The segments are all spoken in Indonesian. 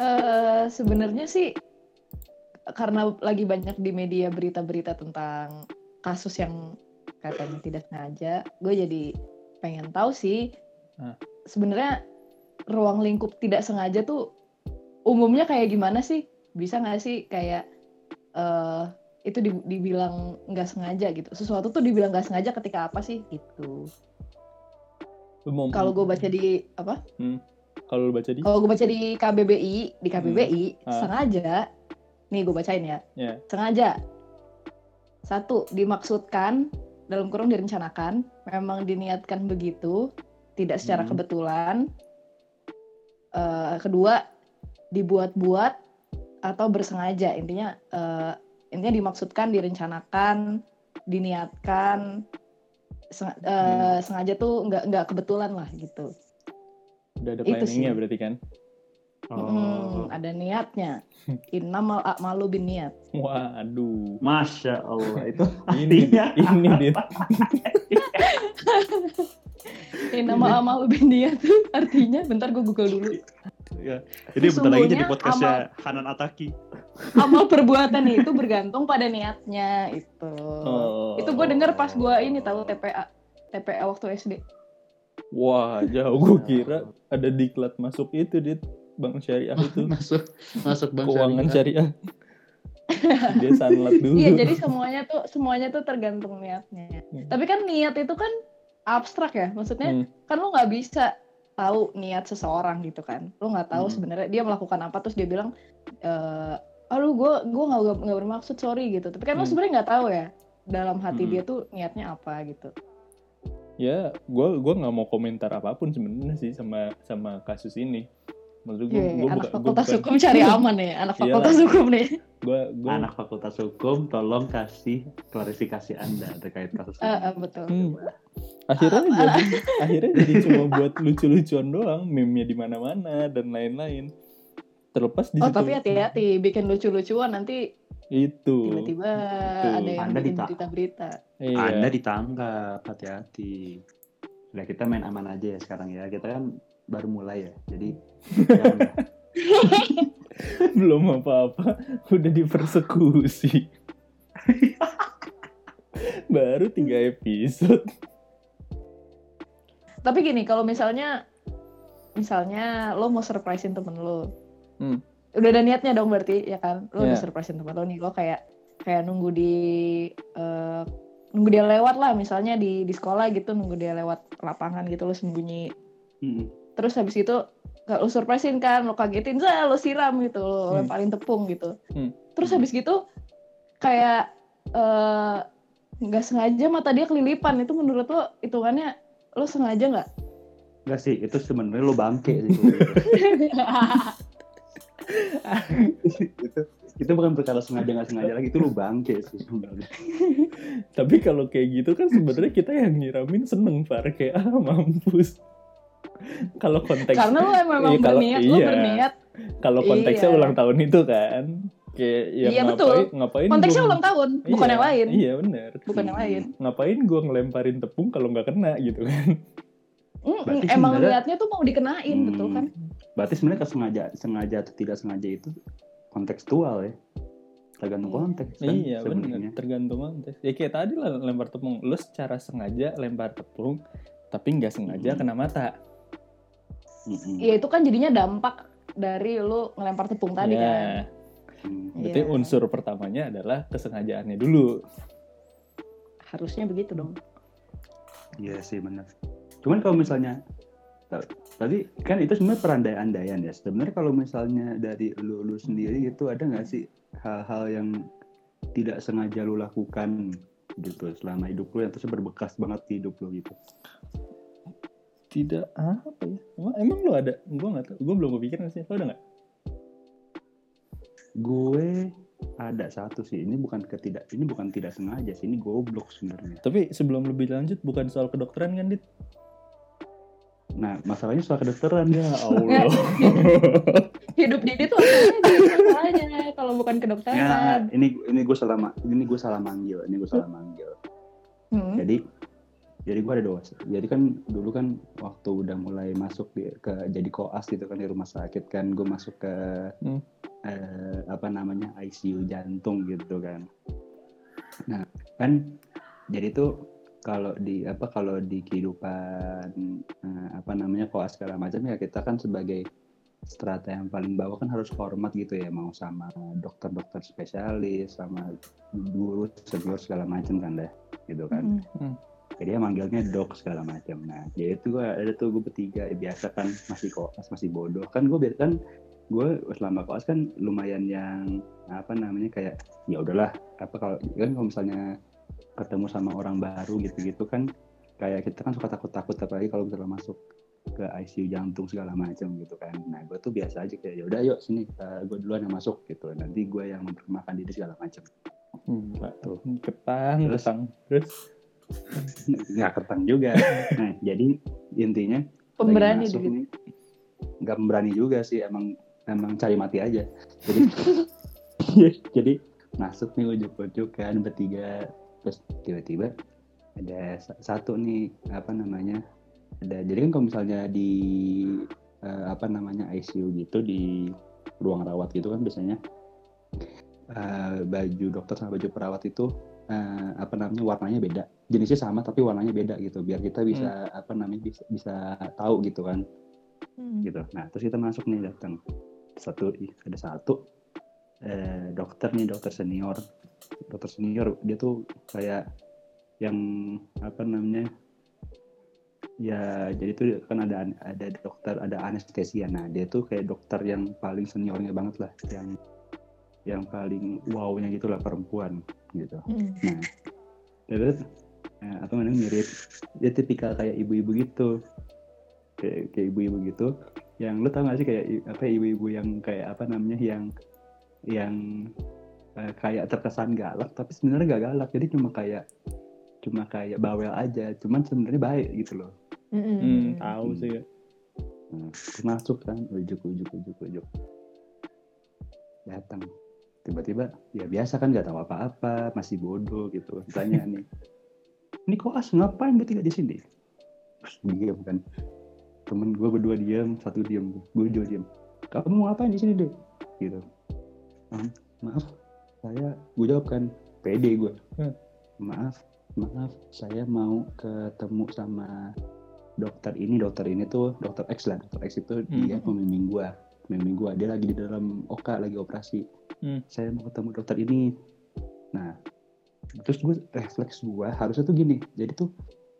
Eh, sebenarnya sih karena lagi banyak di media berita-berita tentang kasus yang katanya tidak sengaja, gue jadi pengen tahu sih Hah. sebenarnya ruang lingkup tidak sengaja tuh umumnya kayak gimana sih? Bisa nggak sih kayak eh itu di- dibilang nggak sengaja gitu? Sesuatu tuh dibilang nggak sengaja ketika apa sih gitu? Kalau gue baca di apa? Kalau lu baca di Kalau gue baca di KBBI, di KBBI Ah. sengaja, nih gue bacain ya, Ya. sengaja. Satu, dimaksudkan dalam kurung direncanakan, memang diniatkan begitu, tidak secara Hmm. kebetulan. Eh, kedua, dibuat-buat atau bersengaja. Intinya, eh, intinya dimaksudkan, direncanakan, diniatkan. Seng- eh, sengaja tuh nggak nggak kebetulan lah gitu. Udah ada planningnya berarti kan? Oh, Hmm, ada niatnya. Innamal a'malu bin niat. Waduh. Masya Allah itu Ini artinya ini dit. Innamal a'malu bin niat tuh artinya, bentar gue google dulu. ya. Jadi bentar lagi jadi podcastnya Hanan Ataki. Amal perbuatan itu bergantung pada niatnya itu. Oh. Itu gue denger pas gue ini tahu TPA. TPA waktu SD. Wah, jauh gue kira ada diklat masuk itu dit bank syariah itu masuk masuk bang keuangan syariah. Dia sanlat dulu. Iya, jadi semuanya tuh semuanya tuh tergantung niatnya. Hmm. Tapi kan niat itu kan abstrak ya. Maksudnya Hmm. kan lu nggak bisa tahu niat seseorang gitu kan. Lu nggak tahu Hmm. sebenarnya dia melakukan apa terus dia bilang eh aduh gue gue nggak nggak bermaksud sorry gitu. Tapi kan lu Hmm. sebenarnya nggak tahu ya dalam hati Hmm. dia tuh niatnya apa gitu. Ya, gue gua nggak mau komentar apa pun sebenarnya sih sama sama kasus ini. Maksud gue, Iya, gue anak bukan, gua fakultas bukan, hukum cari aman nih, anak Iyalah. fakultas hukum nih. gue, gue, Anak Fakultas Hukum, tolong kasih klarifikasi Anda terkait kasus ini. eh, betul. Hmm. akhirnya Ah, jadi, akhirnya jadi cuma buat lucu-lucuan doang, meme-nya di mana-mana dan lain-lain. Terlepas di Oh situ tapi hati-hati, bikin lucu-lucuan nanti itu. tiba-tiba ada yang Anda bikin dita- berita-berita. Iya. Anda ditangkap, hati-hati. Udah kita main aman aja ya sekarang ya. Kita kan baru mulai ya. Jadi jangan- belum apa-apa udah dipersekusi. Baru tiga episode. Tapi gini, kalau misalnya misalnya lo mau surprisein temen lo, Hmm. Udah ada niatnya dong berarti ya kan? Lo udah Iya. surprisein temen lo nih, lo kayak kayak nunggu di eh, nunggu dia lewat lah, misalnya di di sekolah gitu nunggu dia lewat lapangan gitu lo sembunyi. Mm-mm. Terus habis itu lo surprisein kan, lo kagetin, zah, lo siram gitu, lo Hmm. lemparin tepung gitu. Hmm. Terus Hmm. habis gitu kayak eh, nggak sengaja mata dia kelilipan itu menurut lo hitungannya lo sengaja nggak? Enggak sih, itu sebenarnya lo bangke sih. itu itu bukan perkara sengaja nggak sengaja lagi, itu lo bangke sih sebenarnya. Tapi kalau kayak gitu kan sebenarnya kita yang nyiramin seneng Far kayak ah mampus. Kalau konteks Karena lo memang Iya, kalau- berniat, iya. berniat. kalau konteksnya Iya. ulang tahun itu kan kayak ya Iya, ngapain betul. ngapain Konteksnya gua- ulang tahun, bukan Iya, yang lain. Iya benar. Bukan yang lain. Ngapain gua ngelemparin tepung kalau nggak kena gitu kan? Mm, Berarti emang sebenarnya- niatnya tuh mau dikenain, Hmm. betul kan? Berarti sebenarnya kesengaja sengaja atau tidak sengaja itu kontekstual ya. Tergantung Iya. konteks kan iya benar. Tergantung konteks. Ya kayak tadi lah lempar tepung. Lu secara sengaja lempar tepung tapi nggak sengaja Hmm. kena mata. Mm-mm. Iya itu kan jadinya dampak dari lo ngelempar tepung tadi ya. kan. Hmm. Berarti Iya. unsur pertamanya adalah kesengajaannya dulu. Harusnya begitu dong. Iya sih benar. Cuman kalau misalnya ta- tadi kan itu sebenarnya perandai-andaian ya. Sebenarnya kalau misalnya dari lu, lu sendiri itu ada nggak sih hal-hal yang tidak sengaja lu lakukan gitu selama hidup lu yang terus berbekas banget di hidup lu gitu. Tidak apa ya? Emang, emang lu ada? Gua nggak tahu. Gua belum kepikiran sih. Lu ada nggak? Gue ada satu sih. Ini bukan ketidak ini bukan tidak sengaja sih. Ini goblok sebenarnya. Tapi sebelum lebih lanjut bukan soal kedokteran kan, Dit? Nah, masalahnya soal kedokteran ya Allah. Hidup Didi tuh apa aja masalahnya kalau bukan Ya, kedokteran. ini ini gue salah ini gue salah manggil, ini gue salah manggil. Hmm. Jadi jadi gue ada dosen jadi kan dulu kan waktu udah mulai masuk di, ke jadi koas gitu kan di rumah sakit kan gue masuk ke Hmm. eh, apa namanya ICU jantung gitu kan nah kan jadi tuh kalau di apa kalau di kehidupan eh, apa namanya koas segala macam ya kita kan sebagai strata yang paling bawah kan harus hormat gitu ya mau sama dokter-dokter spesialis sama guru senior segala macam kan deh gitu kan. Mm. jadi dia manggilnya dok segala macam. Nah jadi itu gue ada tuh gue bertiga ya, biasa kan masih koas masih bodoh. Kan gue biasa kan gue selama koas kan lumayan yang apa namanya kayak ya udahlah apa kalau kan kalau misalnya ketemu sama orang baru gitu-gitu kan kayak kita kan suka takut-takut apalagi kalau misalnya masuk ke ICU jantung segala macam gitu kan. Nah gue tuh biasa aja kayak ya udah yuk sini gue duluan yang masuk gitu. Nanti gue yang memperkenalkan diri segala macam. Hmm, tuh. Ketang, Terus? ketang. Terus? Nggak ketang juga. Nah jadi intinya Pemberani masuk gitu. nih nggak pemberani juga sih emang emang cari mati aja. Jadi jadi masuk nih ujuk-ujuk kan bertiga terus tiba-tiba ada sa- satu nih apa namanya ada jadi kan kalau misalnya di eh, apa namanya ICU gitu di ruang rawat gitu kan biasanya eh, baju dokter sama baju perawat itu eh, apa namanya warnanya beda. Jenisnya sama tapi warnanya beda gitu biar kita bisa apa namanya bisa bisa tahu gitu kan. Hmm. gitu. Nah terus kita masuk nih datang. Satu ada satu eh, dokter nih dokter senior dokter senior dia tuh kayak yang apa namanya ya jadi tuh kan ada ada dokter ada anestesia nah dia tuh kayak dokter yang paling seniornya banget lah yang yang paling wownya gitu lah perempuan gitu Hmm. Nah, terus eh, apa namanya mirip dia tipikal kayak ibu-ibu gitu. Kayak kayak ibu-ibu gitu. Yang lu tau gak sih kayak apa ibu-ibu yang kayak apa namanya yang yang eh, kayak terkesan galak tapi sebenarnya gak galak. Jadi cuma kayak cuma kayak bawel aja, cuman sebenarnya baik gitu loh. Mm-mm. hmm, tahu sih. Nah, terus masuk kan, ujuk ujuk ujuk ujuk. Datang. Tiba-tiba ya biasa kan nggak tahu apa-apa, masih bodoh gitu. Tanya nih. Ini koas ngapain bertiga di sini? Terus diam kan. Temen gue berdua diam, satu diam, gue juga diam. Kamu mau ngapain di sini deh? Gitu. "Ah, maaf, saya gue jawab kan, pede gue. Hmm. Maaf, maaf, saya mau ketemu sama dokter ini dokter ini tuh dokter X lah dokter X itu dia Hmm. pembimbing gua pembimbing gua dia lagi di dalam oka lagi operasi Hmm. saya mau ketemu dokter ini nah terus gue refleks gua harusnya tuh gini jadi tuh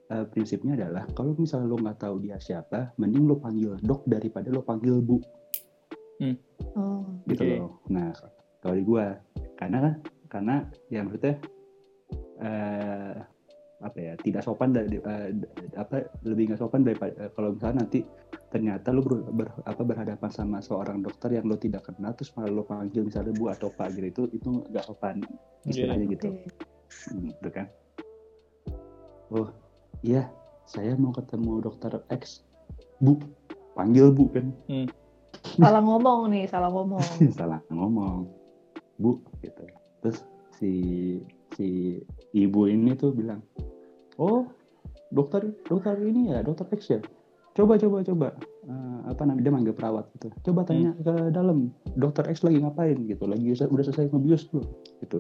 eh, prinsipnya adalah kalau misalnya lo nggak tahu dia siapa mending lo panggil dok daripada lo panggil bu Oh. gitu Oke. loh nah kalau di gua. Karena karena ya maksudnya eh apa ya tidak sopan dari eh, apa lebih nggak sopan daripada eh, kalau misalnya nanti ternyata lu ber, ber- apa berhadapan sama seorang dokter yang lo tidak kenal terus malah lo panggil misalnya bu atau pak gitu itu itu nggak sopan istilahnya gitu. Oke. Hmm, gitu kan. Oh iya saya mau ketemu dokter X. Bu panggil bu kan. Salah ngomong nih, salah ngomong. salah ngomong bu gitu. Terus si si ibu ini tuh bilang oh dokter dokter ini ya dokter X ya? Coba coba coba. Eh, apa namanya dia manggil perawat gitu. Coba tanya ke dalam dokter X lagi ngapain? Gitu. Lagi udah udah selesai ngebius belum? Gitu.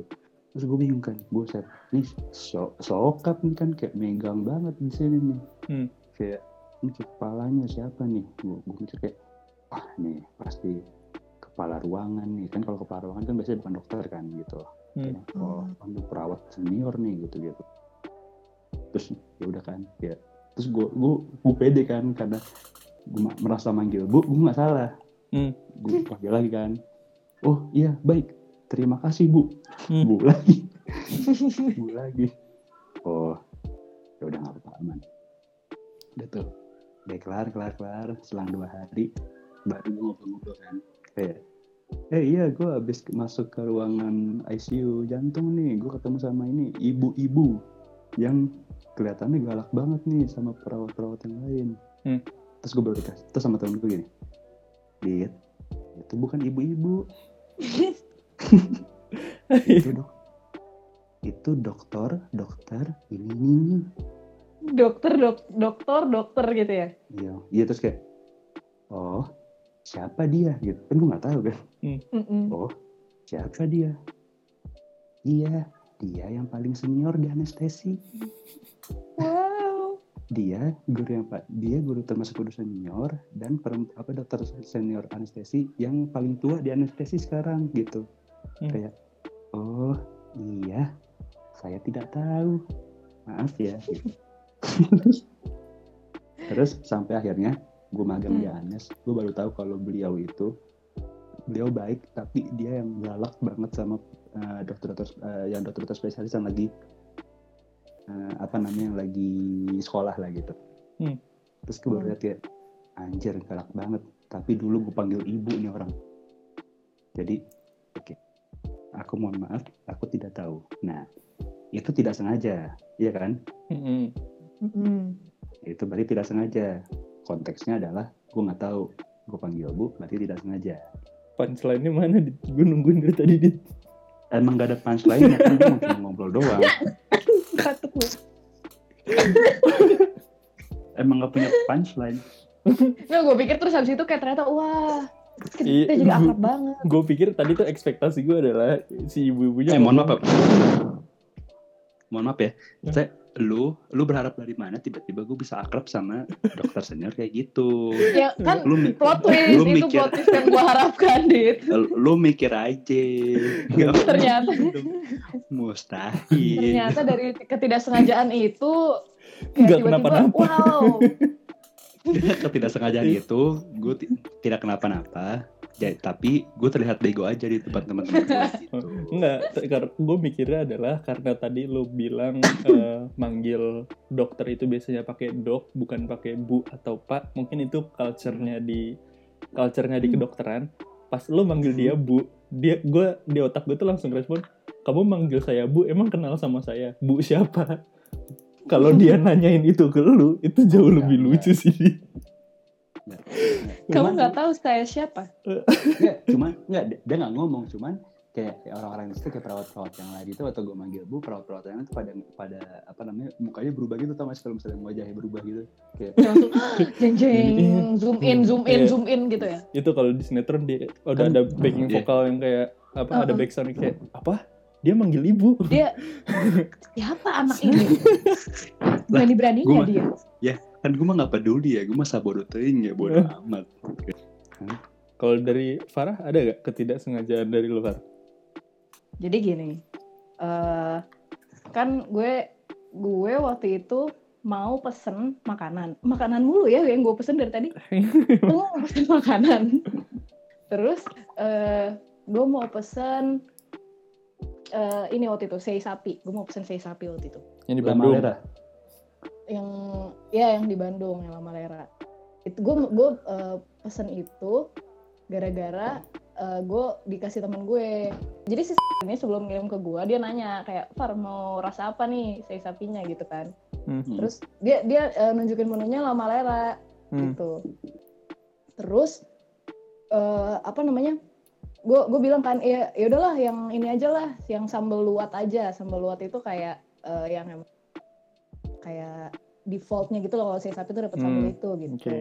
Terus gue bingung kan buset. Nih so sokap nih kan kayak megang banget di sini nih. Hmm. kayak ini kepalanya siapa nih? Gue gue mikir kayak wah nih pasti kepala ruangan nih. Kan kalau kepala ruangan kan biasanya bukan dokter kan gitu. Hmm. Oh panggil perawat senior nih gitu gitu terus ya udah kan ya. Terus gue gue gue pede kan karena gue merasa manggil. Bu gue nggak salah. Hmm. gue panggil lagi kan. Oh iya baik. Terima kasih bu. Hmm. bu lagi. Bu lagi. Oh ya udah nggak apa-apa aman. Udah tuh. Udah kelar kelar kelar. Selang dua hari baru gue ngobrol-ngobrol kan. Kayak eh iya gue habis masuk ke ruangan ICU jantung nih gue ketemu sama ini ibu-ibu yang kelihatannya galak banget nih sama perawat-perawat yang lain. Hmm. terus gue baru dikasih terus sama temen gue gini Dit itu bukan ibu-ibu. Itu dok itu dokter dokter ini ini ini. Dokter dok dokter dokter gitu ya? Iya iya terus kayak oh siapa dia? Gitu. Kan gue nggak tahu kan Mm-mm. oh siapa dia? Iya dia yang paling senior di anestesi. Wow. Dia guru yang pak dia guru termasuk guru senior dan perem- apa dokter senior anestesi yang paling tua di anestesi sekarang gitu. Hmm. kayak oh iya. Saya tidak tahu. Maaf ya gitu. terus sampai akhirnya gue magang di Hmm. Anes gue baru tahu kalau beliau itu beliau baik tapi dia yang galak banget sama eh, dokter-dokter eh, yang dokter-dokter spesialis yang lagi eh, apa namanya yang lagi sekolah lah gitu Hmm. terus gue baru Hmm. lihat kayak anjir galak banget tapi dulu gue panggil ibu nih orang jadi oke aku mohon maaf aku tidak tahu nah itu tidak sengaja iya kan Mm-mm. Mm-mm. itu berarti tidak sengaja konteksnya adalah gue nggak tahu. Gue panggil bu berarti tidak sengaja. Punchline-nya mana? Gue nungguin dari tadi dit. Emang gak ada punchline kan? Gue cuma ngobrol doang. Batuk gue. emang gak punya punchline. Nggak, gue pikir terus habis itu kayak ternyata wah kita Iya. jadi akrab banget. gue pikir tadi tuh ekspektasi gue adalah si ibu-ibunya eh mohon maaf Pak. mohon maaf ya. Saya lu lu berharap dari mana tiba-tiba gue bisa akrab sama dokter senior kayak gitu Ya kan lu plot twist lu itu mikir plot twist yang gue harapkan dit. lu mikir aja Gak Ternyata. mustahil Ternyata dari ketidaksengajaan itu Nggak tiba-tiba kenapa-napa. wow. ketidaksengajaan itu gue ti- tidak kenapa-napa Ja- tapi gue terlihat bego aja di tempat teman-teman gue gitu Enggak, karena gue mikirnya adalah karena tadi lo bilang eh, manggil dokter itu biasanya pakai dok, bukan pakai bu atau pak. Mungkin itu culture-nya di culture-nya di kedokteran. Pas lo manggil dia bu, dia gue di otak gue tuh langsung respon, kamu manggil saya bu, emang kenal sama saya? Bu siapa? Kalau dia nanyain itu ke lu, itu jauh lebih Enggak, lucu sih. Kamu nggak tahu saya siapa? Nggak, cuman nggak dia- nggak ngomong cuman kayak orang-orang itu kayak perawat-perawat yang lain itu atau gue manggil bu perawat-perawat yang lain itu pada pada apa namanya mukanya berubah gitu tau mas kalau misalnya wajahnya berubah gitu kayak langsung jeng jeng zoom in zoom in zoom in gitu ya. itu kalau di sinetron dia udah Kan- ada backing vokal yang kayak apa ada Uh-uh. back sound kayak apa dia manggil ibu Dia siapa anak ini? Berani beraninya dia. Kan gue mah nggak peduli ya gue mah sabodo teuing ya bodo amat kalau dari Farah ada gak ketidaksengajaan dari lu Farah Jadi gini, eh kan gue gue waktu itu mau pesen makanan, makanan mulu ya yang gue pesen dari tadi. Gue mau pesen makanan. Terus eh gue mau pesen eh ini waktu itu sei sapi. Gue mau pesen sei sapi waktu itu. yang di Bandung. Yang ya yang di Bandung yang lama lera. Itu gue gue eh, pesen itu gara-gara eh, gue dikasih teman gue. Jadi si ini sebelum ngirim ke gue dia nanya kayak Far mau rasa apa nih sei sapinya gitu kan. Hmm. Hmm. Terus dia dia eh, nunjukin menunya lama lera Hmm. gitu. Terus eh, apa namanya? Gue gue bilang kan ya ya udahlah yang ini aja lah, yang sambal luwat aja. Sambal luwat itu kayak eh, yang emang kayak defaultnya gitu loh kalau saya sapi itu dapat sambal Hmm, itu gitu. oke.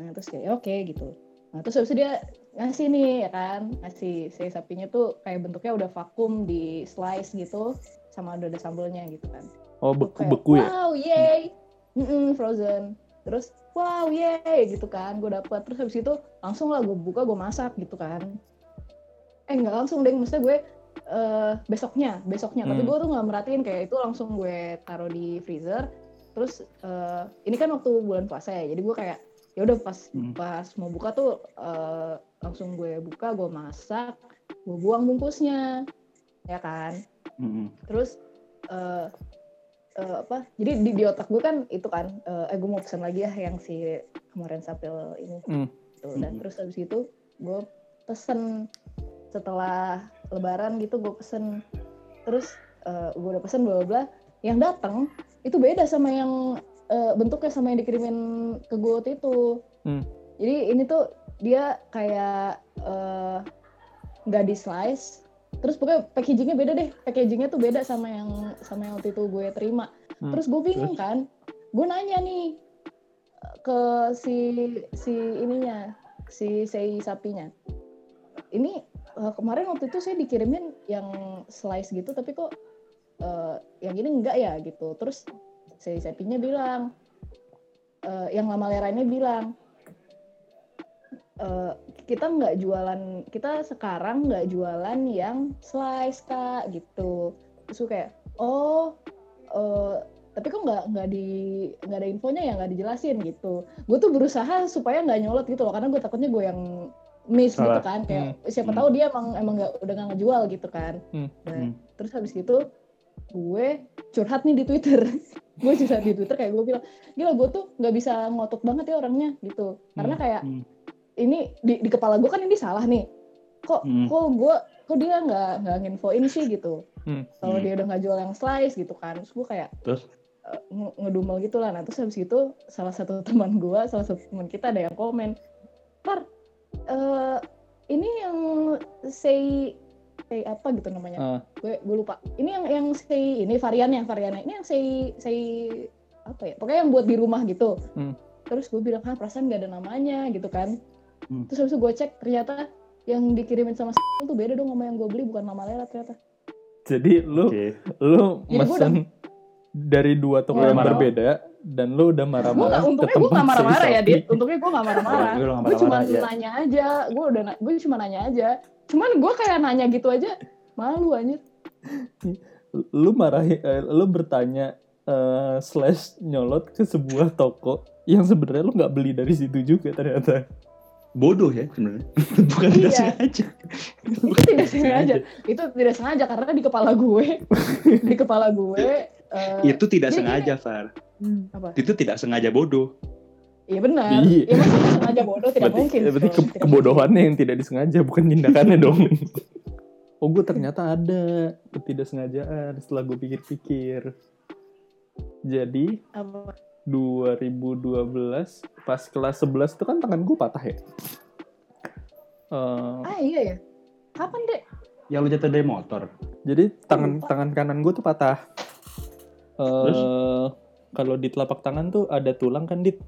Nah terus kayak "Ya oke gitu. Nah terus habis itu dia ngasih nih ya kan, ngasih sei sapinya tuh kayak bentuknya udah vakum di slice gitu, sama udah ada sambelnya gitu kan. Oh beku kayak, beku ya? Wow yay! Mm-mm, frozen. Terus wow yay! gitu kan gue dapet. Terus habis itu langsung lah gue buka gue masak gitu kan. Eh nggak langsung deh maksudnya gue eh, besoknya besoknya tapi Hmm. gue tuh nggak merhatiin kayak itu langsung gue taruh di freezer terus eh, ini kan waktu bulan puasa ya jadi gue kayak ya udah pas Hmm. pas mau buka tuh eh, langsung gue buka gue masak gue buang bungkusnya ya kan Mm-mm. terus eh eh, apa jadi di, di otak gue kan itu kan eh gue mau pesan lagi ya yang si kemarin sapil ini Hmm. gitu. dan Mhm. terus habis itu gue pesen setelah lebaran gitu gue pesen. Terus eh, gue udah pesen bla bla yang datang itu beda sama yang eh, bentuknya sama yang dikirimin ke gue waktu itu. Hmm. jadi ini tuh dia kayak eh, nggak di slice terus pokoknya packagingnya beda deh. Packagingnya tuh beda sama yang sama yang waktu itu gue terima. Hmm, terus gue bingung kan gue nanya nih ke si si ininya si sei sapinya. Ini eh, kemarin waktu itu saya dikirimin yang slice gitu tapi kok eh, yang ini enggak ya gitu. Terus si sapinya bilang eh, yang lama leranya bilang eh, kita nggak jualan kita sekarang nggak jualan yang slice kak gitu. Terus kayak oh eh, tapi kok nggak nggak di nggak ada infonya ya nggak dijelasin gitu. Gue tuh berusaha supaya nggak nyolot gitu loh karena gue takutnya gue yang miss gitu Salah. kan kayak siapa Hmm. tahu dia emang emang nggak udah nggak ngejual gitu kan Hmm. Nah, Hmm. terus habis gitu gue curhat nih di twitter gue curhat di twitter kayak gue bilang gila gue tuh nggak bisa ngotot banget ya orangnya gitu karena kayak Hmm. ini di, di kepala gue kan ini salah nih kok Hmm. kok gue kok dia nggak nggak nginfoin sih gitu Hmm. kalau Hmm. dia udah nggak jual yang slice gitu kan terus gue kayak Terus? eh, nge- ngedumel gitu lah nah terus habis itu salah satu teman gue salah satu teman kita ada yang komen par eh, ini yang say say apa gitu namanya Ah. gue gue lupa ini yang yang say ini variannya variannya ini yang say say apa ya pokoknya yang buat di rumah gitu Hmm. terus gue bilang ah perasaan gak ada namanya gitu kan Hmm. terus habis itu gue cek ternyata yang dikirimin sama tuh beda dong sama yang gue beli bukan nama Lela ternyata Jadi lu Oke. lu mesen dari dua toko yang marah. berbeda dan lu udah marah-marah nggak untungnya gue nggak tempat marah-marah ya dit untungnya gue nggak marah-marah Gue cuma ya. nanya aja gue udah na- gue cuma nanya aja cuman gue kayak nanya gitu aja malu anjir Lu marah eh, lu bertanya eh, slash nyolot ke sebuah toko yang sebenarnya lu nggak beli dari situ juga ternyata. Bodoh ya sebenarnya. Bukan tidak Iya. sengaja. itu tidak sengaja itu tidak sengaja karena di kepala gue di kepala gue eh, Itu tidak sengaja, Far. Apa Itu tidak sengaja bodoh. iya benar Iya. ya maksudnya sengaja bodoh tidak berarti mungkin berarti ke- kebodohannya yang tidak disengaja bukan tindakannya dong. oh gue ternyata ada ketidaksengajaan setelah gue pikir-pikir. Jadi. Apa? 2012 pas kelas 11 itu kan tangan gue patah ya. Eh, ah iya ya kapan deh Yang lu jatuh dari motor. jadi tangan lupa. tangan kanan gue tuh patah. Eh Terus? Kalau di telapak tangan tuh ada tulang kan dit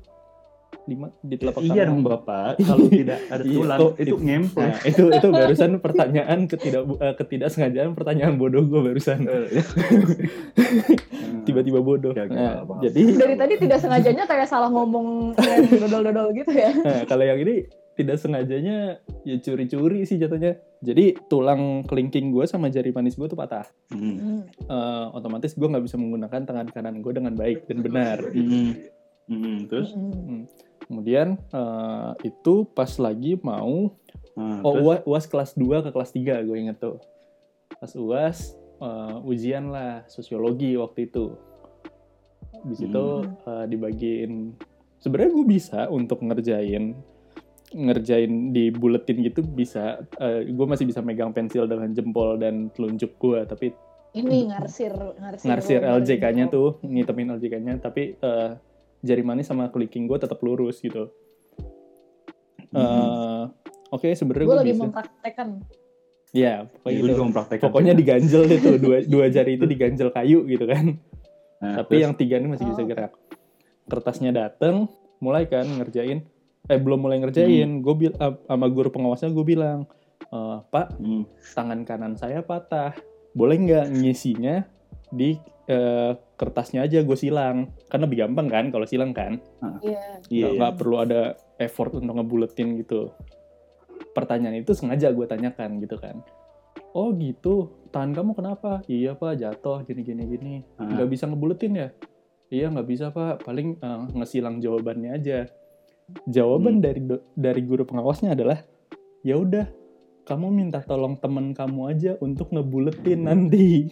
lima di telapak Iya tangan. dong Bapak. Kalau tidak ada Iya, tulang kok itu itu- ngempel. Nah, itu itu barusan pertanyaan ketidak eh, ketidaksengajaan pertanyaan bodoh gue barusan. Tiba-tiba bodoh. Oke, Nah, jadi dari tadi tidak sengajanya kayak salah ngomong dodol-dodol gitu ya Nah, kalau yang ini tidak sengajanya ya curi-curi sih jatuhnya. Jadi tulang kelingking gue sama jari manis gue tuh patah. Hmm. Hmm. Eh, otomatis gue nggak bisa menggunakan tangan kanan gue dengan baik dan benar. Hmm. Hmm. Terus? Hmm. Kemudian eh, itu pas lagi mau Nah, oh terus? UAS, UAS kelas 2 ke kelas 3 gue inget tuh. Pas UAS eh, ujian lah sosiologi waktu itu. Di situ eh, dibagiin sebenarnya gue bisa untuk ngerjain ngerjain di buletin gitu bisa gue masih bisa megang pensil dengan jempol dan telunjuk gue tapi ini ngarsir ngarsir ngarsir LJK-nya tuh ngitemin LJK-nya tapi eh, jari manis sama kelingking gue tetap lurus gitu. Eh, oke sebenarnya gue lagi bisa. mempraktekkan. Ya pokoknya Gue gitu. mempraktekkan. pokoknya diganjel itu dua dua jari itu diganjel kayu gitu kan. Nah, tapi terus? yang tiga ini masih bisa Oh. gerak. Kertasnya dateng mulai kan ngerjain eh belum mulai ngerjain gue bil ah, sama guru pengawasnya gue bilang "Eh, pak Hmm. tangan kanan saya patah. Boleh nggak ngisinya di eh, kertasnya aja gue silang? Kan lebih gampang kan kalau silang kan? Iya Iya. nggak nggak perlu ada effort untuk ngebuletin gitu. Pertanyaan itu sengaja gue tanyakan gitu kan. Oh gitu? Tangan kamu kenapa? Iya pak jatuh gini gini gini. Nggak bisa ngebuletin ya? Iya nggak bisa pak. Paling eh, ngesilang jawabannya aja jawaban Hmm. dari do- dari guru pengawasnya adalah ya udah kamu minta tolong temen kamu aja untuk ngebuletin nanti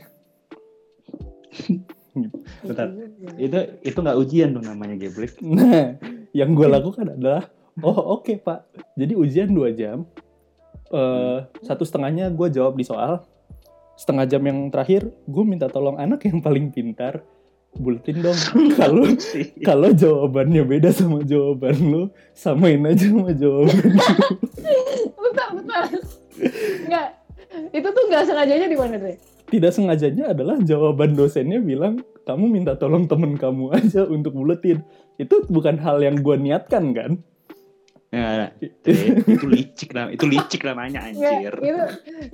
Bentar. Gitu juga. Itu itu nggak ujian dong namanya geblek. Nah, yang gue lakukan adalah, oh oke pak, jadi ujian dua jam, eh satu setengahnya gue jawab di soal, setengah jam yang terakhir gue minta tolong anak yang paling pintar, buletin dong. Kalau kalau jawabannya beda sama jawaban lu, samain aja sama jawaban. bentar bentar nggak itu tuh nggak sengajanya di mana deh tidak sengajanya adalah jawaban dosennya bilang kamu minta tolong temen kamu aja untuk buletin itu bukan hal yang gue niatkan kan Ya, itu, itu licik nam itu licik namanya Nggak, anjir. itu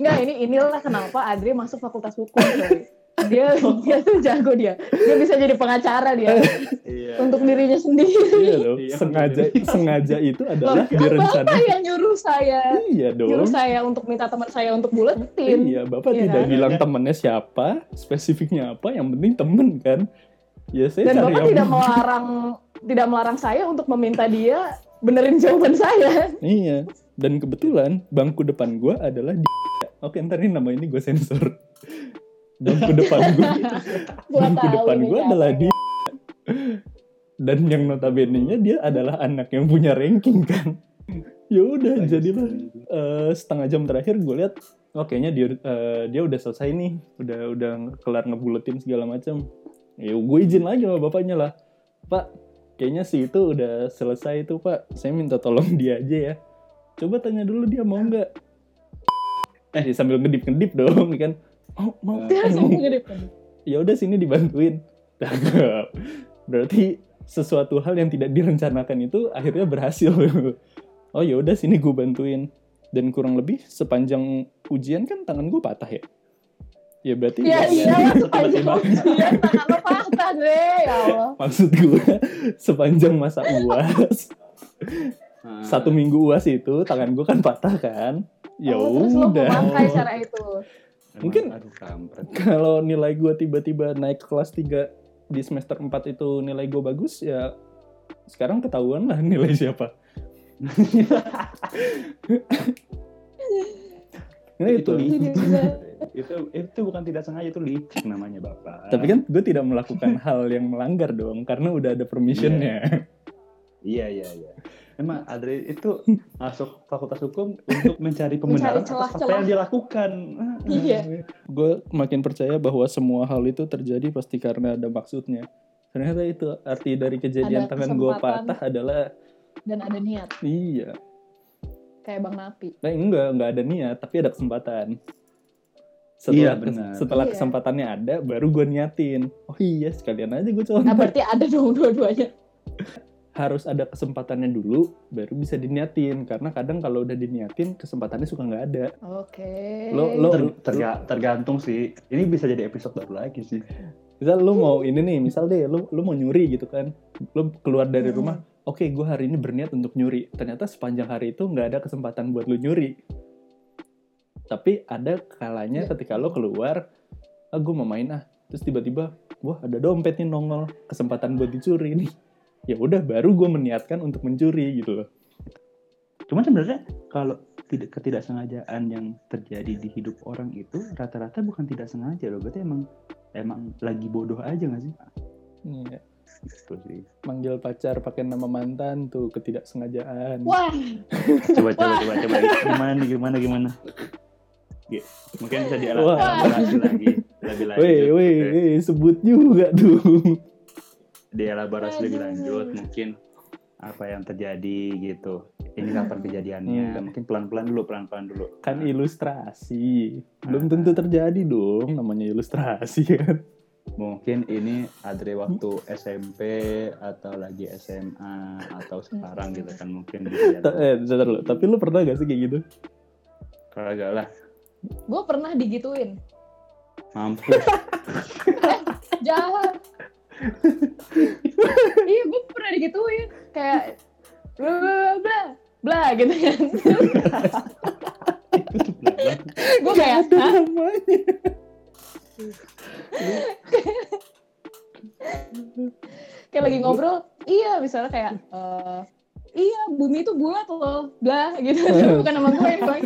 nggak ini inilah kenapa Adri masuk fakultas hukum coy. Dia dia tuh jago dia dia bisa jadi pengacara dia Iya. untuk dirinya sendiri iya loh Iya, sengaja sengaja itu adalah kan direncanakan bapak yang nyuruh saya iya dong nyuruh saya untuk minta teman saya untuk buletin Iya, Bapak Iya tidak kan? bilang temennya siapa, spesifiknya apa, yang penting temen kan. Ya saya dan cari bapak yang tidak melarang tidak melarang saya untuk meminta dia benerin jawaban saya Iya. Dan kebetulan bangku depan gua adalah di Oke, ntar ini nama ini gue sensor. Bangku depan gua, gua bangku tahu depan siapa adalah ya. di Dan yang notabene-nya dia adalah anak yang punya ranking kan. Ya udah, jadilah eh, setengah jam terakhir gue lihat oh kayaknya dia eh, dia udah selesai nih. Udah udah kelar ngebuletin segala macam. Ya gue izin lagi sama bapaknya lah. Pak kayaknya sih itu udah selesai itu pak. Saya minta tolong dia aja ya. Coba tanya dulu dia mau nggak. Eh. Sambil ngedip ngedip dong kan mau mau Dia langsung mau ngedip. ya udah sini dibantuin. Berarti sesuatu hal yang tidak direncanakan itu akhirnya berhasil. Oh ya udah sini gue bantuin. Dan kurang lebih sepanjang ujian kan tangan gue patah ya? Ya berarti ya ya- iya lah sepanjang ujian tangan lo patah deh ya Allah. Maksud gue sepanjang masa uas Ah. satu minggu uas itu tangan gue kan patah kan? Ya Oh, terus lo udah. memakai cara itu Emang, mungkin- aduh kalau nilai gue tiba-tiba naik ke kelas 3 di semester 4 itu nilai gue bagus ya sekarang ketahuan lah nilai siapa nah itu juga. itu itu bukan tidak sengaja itu licik namanya bapak. tapi kan gue tidak melakukan hal yang melanggar dong karena udah ada permissionnya Iya iya iya. Emang Adri itu masuk fakultas hukum untuk mencari pembenaran atas apa celah-celah. yang dia lakukan. Iya. gue makin percaya bahwa semua hal itu terjadi pasti karena ada maksudnya ternyata itu arti dari kejadian Ada tangan gue patah adalah dan ada niat iya kayak bang Napi Eh, enggak, enggak ada niat, tapi ada kesempatan. Setelah, Iya, benar. setelah Iya. kesempatannya ada, baru gue niatin. Oh iya, sekalian aja gue contoh. nah berarti ada dong dua-duanya Harus ada kesempatannya dulu, baru bisa diniatin. Karena kadang kalau udah diniatin, kesempatannya suka nggak ada. oke Lo- lo- Ter- terga- tergantung sih. Ini bisa jadi episode baru lagi sih. Misal lu mau ini nih, misal deh, lu, lu mau nyuri gitu kan. Lu keluar dari Hmm. rumah, oke gue hari ini berniat untuk nyuri. Ternyata sepanjang hari itu nggak ada kesempatan buat lu nyuri. Tapi ada kalanya Ya. ketika lo keluar, ah gue mau main ah. Terus tiba-tiba, wah ada dompet nih nongol, kesempatan buat dicuri nih. Ya udah, baru gue meniatkan untuk mencuri gitu loh. Cuman sebenarnya kalau tidak ketidaksengajaan yang terjadi di hidup orang itu rata-rata bukan tidak sengaja loh. Berarti emang emang lagi bodoh aja gak sih? Iya. Gitu sih. Manggil pacar pakai nama mantan tuh ketidaksengajaan. wah Coba coba coba coba gimana nih gimana gimana. Gi- Mungkin bisa dielaborasi lagi lebih lanjut. Weh, weh, weh, sebut juga tuh. Dielaborasi lebih lanjut mungkin apa yang terjadi gitu. Ini kapan kejadiannya? Hmm. Mungkin pelan-pelan dulu, pelan-pelan dulu. kan Nah, ilustrasi belum Ah. tentu terjadi dong namanya ilustrasi kan mungkin ini Adre waktu SMP atau lagi SMA atau sekarang gitu kan mungkin eh dulu. tapi lu pernah gak sih kayak gitu Kagak lah, gue pernah digituin mampus. jahat iya gue pernah digituin. Kayak bla bla bla bla gitu kan. Gue kayak ada "Hah? namanya. Kayak lagi ngobrol iya misalnya kayak eh, iya bumi itu bulat loh bla gitu. Bukan nama gue yang bang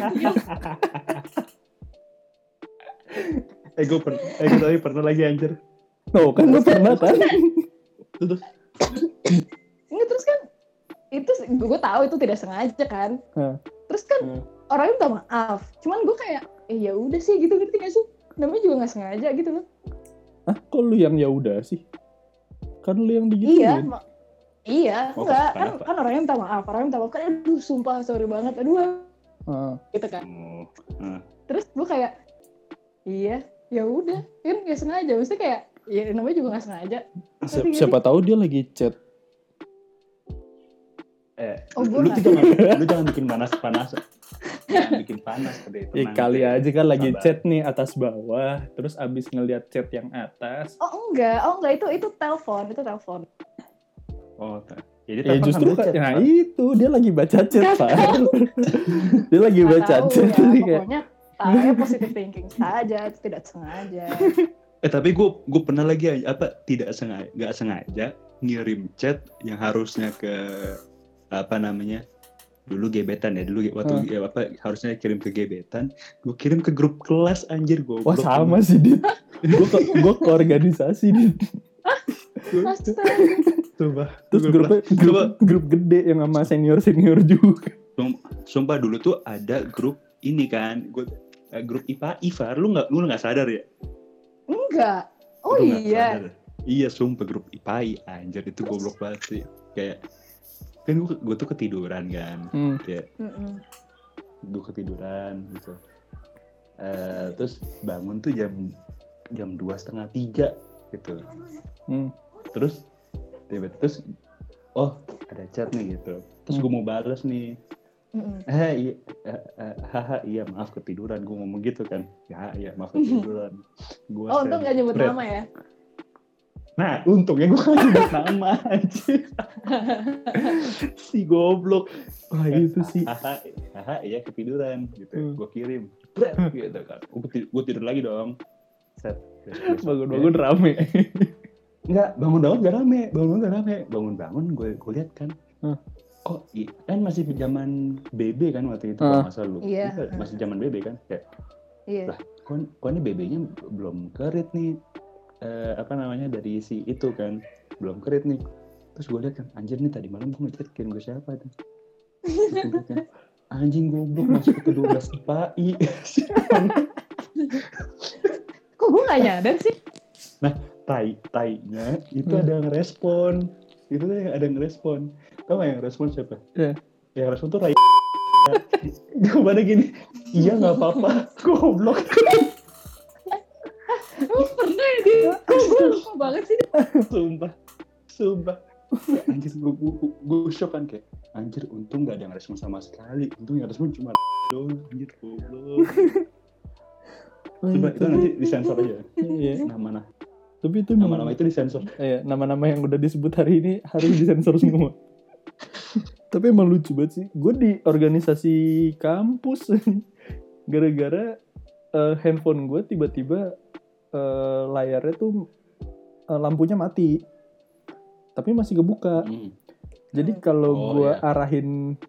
eh gue pernah, eh gue tadi pernah lagi anjir. Oh kan gue pernah kan Nggak, terus kan itu gue tahu itu tidak sengaja kan. Terus kan Hmm. orangnya minta maaf. Cuman gue kayak eh ya udah sih gitu ngerti gak sih? Namanya juga nggak sengaja gitu loh. Ah kok lu yang ya udah sih? Kan lu yang digituin. Iya ma- iya Oh, enggak. kan kan orangnya minta maaf. Orangnya minta maaf kan aduh sumpah sorry banget aduh. Ah, gitu kan. Oh, terus gue kayak iya ya udah. Kan nggak sengaja. Mesti kayak ya namanya juga nggak sengaja. Si- Ngerti nggak siapa tahu dia lagi chat. Eh, Oh, lu tuh jangan, lu jangan bikin panas panas. jangan bikin panas ya deh. tenang kali aja. kan lagi Sabar. chat nih atas bawah terus abis ngeliat chat yang atas. Oh enggak. Oh enggak. Itu itu telepon itu telepon. Oh, jadi ya telepon justru sambil chat, nah Pak. itu. Dia lagi baca chat pak. dia lagi baca tahu chat ya, pokoknya tahu positive thinking saja itu tidak sengaja Eh tapi gue gue pernah lagi apa tidak sengaja nggak sengaja ngirim chat yang harusnya ke apa namanya dulu gebetan ya dulu waktu Hmm. ya, apa harusnya kirim ke gebetan gue kirim ke grup kelas anjir gue wah sama sih dit. Gue ke gue ke organisasi dit. Astaga. Coba. terus grupnya grup grup gede yang sama senior senior juga sumpah dulu tuh ada grup ini kan gue eh, grup IPA IFAR lu nggak lu nggak sadar ya enggak. Oh iya. sadar. iya sumpah grup IPAI. Anjir itu goblok banget sih. Kayak kan gue gue tuh ketiduran kan. Hmm. Mm-mm. gue ketiduran gitu. Eh, terus bangun tuh jam jam dua setengah tiga gitu. Hmm. terus tiba terus oh ada chat nih gitu. Terus gue mau balas nih Mm-mm. eh iya eh, eh, haha iya maaf ketiduran. Gue ngomong gitu kan. Ya iya maaf ketiduran. Gue oh untung nggak nyebut nama ya? Nah untungnya gue gak nyebut nama aja si goblok. Wah itu sih. haha haha iya ketiduran gitu. Hmm. gue kirim Bret, gitu kan. Gue tidur, gua tidur lagi dong. Set bangun-bangun rame. Enggak, bangun-bangun gak rame, bangun-bangun gak rame. Bangun-bangun gue gue lihat kan, Hmm. Kok i- kan masih zaman BB kan waktu itu Ah. kalau nggak salah lu. Iya, Iya, ah. masih zaman BB kan. Kayak, iya Lah. kok, kok ini BB-nya belum kerit nih, eh, apa namanya dari si itu kan, belum kerit nih. Terus gue lihat kan, anjir nih tadi malam gue ngechat kirim ke siapa tuh? Liat kan, anjing goblok masuk ke 12 IPAI. kok gue nggak nyadar sih tai tainya itu Hmm. ada yang ngerespon itu tuh yang ada yang ngerespon tau gak yang respon siapa? Iya. yang respon tuh Rai jawabannya gini iya nggak apa-apa. Goblok. Oh pernah ya? Dia kok gue lupa banget sih? Sumpah. Sumpah. Anjir gue gue gue shock kan kayak anjir untung gak ada yang respon sama sekali. Untung yang respon cuma doang. Anjir goblok. Coba itu nanti disensor aja. Iya. Nama-nama. Tapi itu nama-nama itu disensor. Iya, nama-nama yang udah disebut hari ini harus disensor semua. Tapi emang lucu banget sih. Gue di organisasi kampus gara-gara eh, handphone gue tiba-tiba eh, layarnya tuh eh, lampunya mati. Tapi masih kebuka. Hmm. Jadi kalau Oh, gue iya. arahin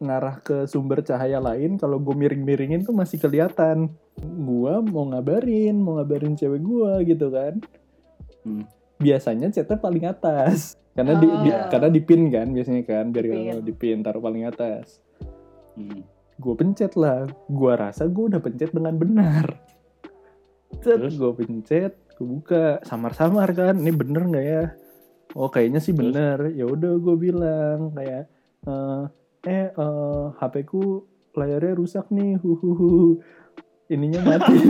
ngarah ke sumber cahaya lain, kalau gue miring-miringin tuh masih kelihatan. Gue mau ngabarin, mau ngabarin cewek gue gitu kan. Hmm. Biasanya chatnya paling atas. Karena di, di- Oh. karena dipin kan biasanya kan biar kalau dipin taruh paling atas. Hmm. Gue pencet lah. Gue rasa gue udah pencet dengan benar. Cet, Terus? gue pencet, gue buka, samar-samar kan. Ini bener nggak ya? Oh kayaknya sih bener. Ya udah gue bilang kayak eh eh eh, HP ku layarnya rusak nih. Huhuhu. Ininya mati.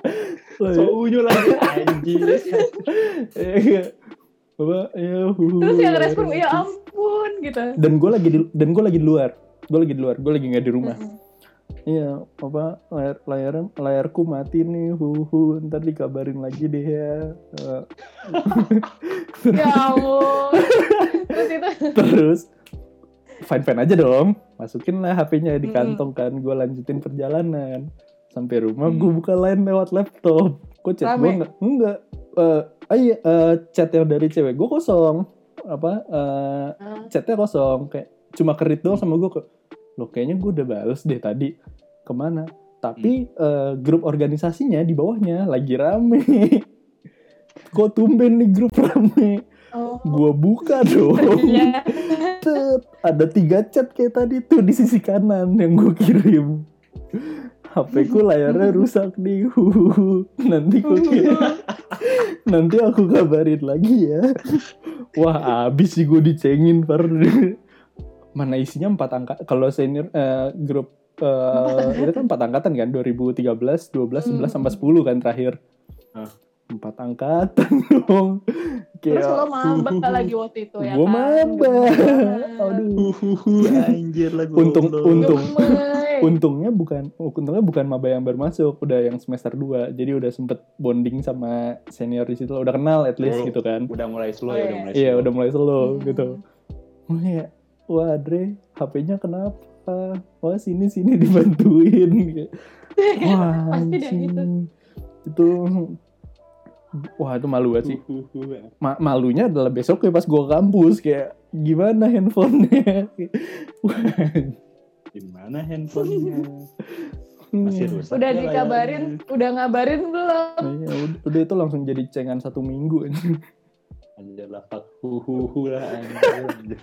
So unyu lagi anjir Iya. Apa ya terus yang respon ya ampun gitu Dan gue lagi di dan gue lagi di luar. Gue lagi di luar. Gue lagi nggak di rumah. Iya, apa layar layar layarku mati nih, huhu. Ntar dikabarin lagi deh ya. Ya ampun terus itu terus fine fine aja dong. Masukin lah HP-nya di kantong kan. Gue lanjutin perjalanan sampai rumah. Hmm. Gue buka line lewat laptop. Kok chat gue nggak? Enggak. Eh, ah iya, eh, chat yang dari cewek gue kosong. Apa? eh, Ah, chatnya kosong kayak cuma kerit doang sama gue lo kayaknya gue udah bales deh tadi ke mana tapi eh, grup organisasinya di bawahnya lagi rame kok tumben nih grup rame oh gue buka dong iya ada tiga chat kayak tadi tuh di sisi kanan yang gue kirim HP ku layarnya rusak nih Huhuhu. nanti gue kira nanti aku kabarin lagi ya wah abis sih gue dicengin par mana isinya empat angka kalau senior eh, grup eh, itu kan empat angkatan kan 2013 12 11 Hmm. sampai 10 kan terakhir Ah. empat angkatan dong Terus kayak lo maba lagi waktu itu ya Gua kan? maba. Gemes. Aduh. anjir lagu Untung- untung. Gemes. untungnya bukan untungnya bukan maba yang baru masuk udah yang semester 2 jadi udah sempet bonding sama senior di situ udah kenal at least Oh. gitu kan udah mulai slow Oh, ya iya. udah mulai iya slow. udah mulai slow Hmm. gitu wah ya wah Dre HP-nya kenapa wah sini sini dibantuin wah Pasti gitu. itu wah itu malu banget sih. Ma- malunya adalah besok ya pas gua ke kampus kayak gimana handphonenya Wah, gimana handphonenya? Masih rusak Udah ya dikabarin, udah ngabarin belum? iya, udah, udah itu langsung jadi cengan satu minggu. Anjir lah fuck huhuhu lah anjir.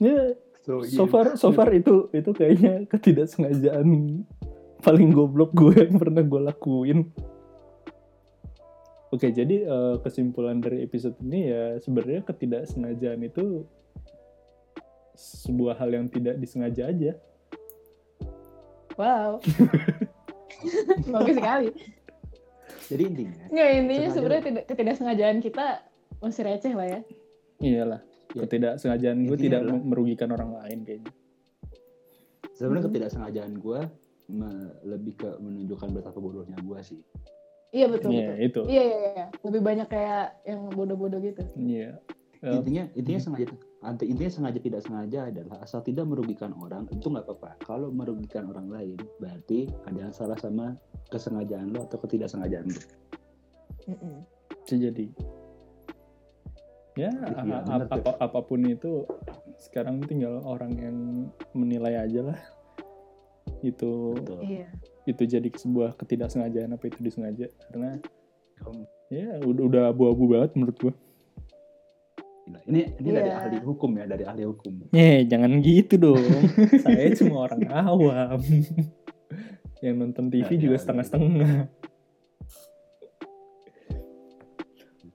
Ya so, so far so far itu itu kayaknya ketidaksengajaan paling goblok gue yang pernah gue lakuin. Oke jadi eh, kesimpulan dari episode ini ya sebenarnya ketidaksengajaan itu sebuah hal yang tidak disengaja aja Wow. Bagus sekali. jadi intinya Nggak, intinya sebenarnya tidak, ketidaksengajaan kita masih receh lah ya. iyalah Ya. ketidaksengajaan gue tidak adalah- merugikan orang lain kayaknya sebenarnya Hmm. ketidaksengajaan gue lebih ke menunjukkan betapa bodohnya gue sih Iya betul Iya betul. itu Iya iya iya. Lebih banyak kayak yang bodoh-bodoh gitu. iya Eh, intinya intinya sengaja anti intinya sengaja tidak sengaja adalah asal tidak merugikan orang itu nggak apa-apa. Kalau merugikan orang lain berarti ada yang salah sama kesengajaan lo atau ketidaksengajaan lo. Mm-mm. bisa jadi. Ya Iya, a- bener a- apa- apa pun itu sekarang tinggal orang yang menilai aja lah. Itu betul. Iya. itu jadi sebuah ketidaksengajaan apa itu disengaja. Karena ya udah, udah abu-abu banget menurut gua ini ini dari Iya. ahli hukum ya dari ahli hukum. Eh jangan gitu dong. Saya cuma orang awam. Yang nonton TV Ya, juga ya, setengah-setengah.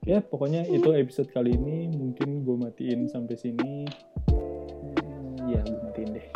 Ya pokoknya itu episode kali ini. Mungkin gue matiin sampai sini. Hmm, ya gue matiin deh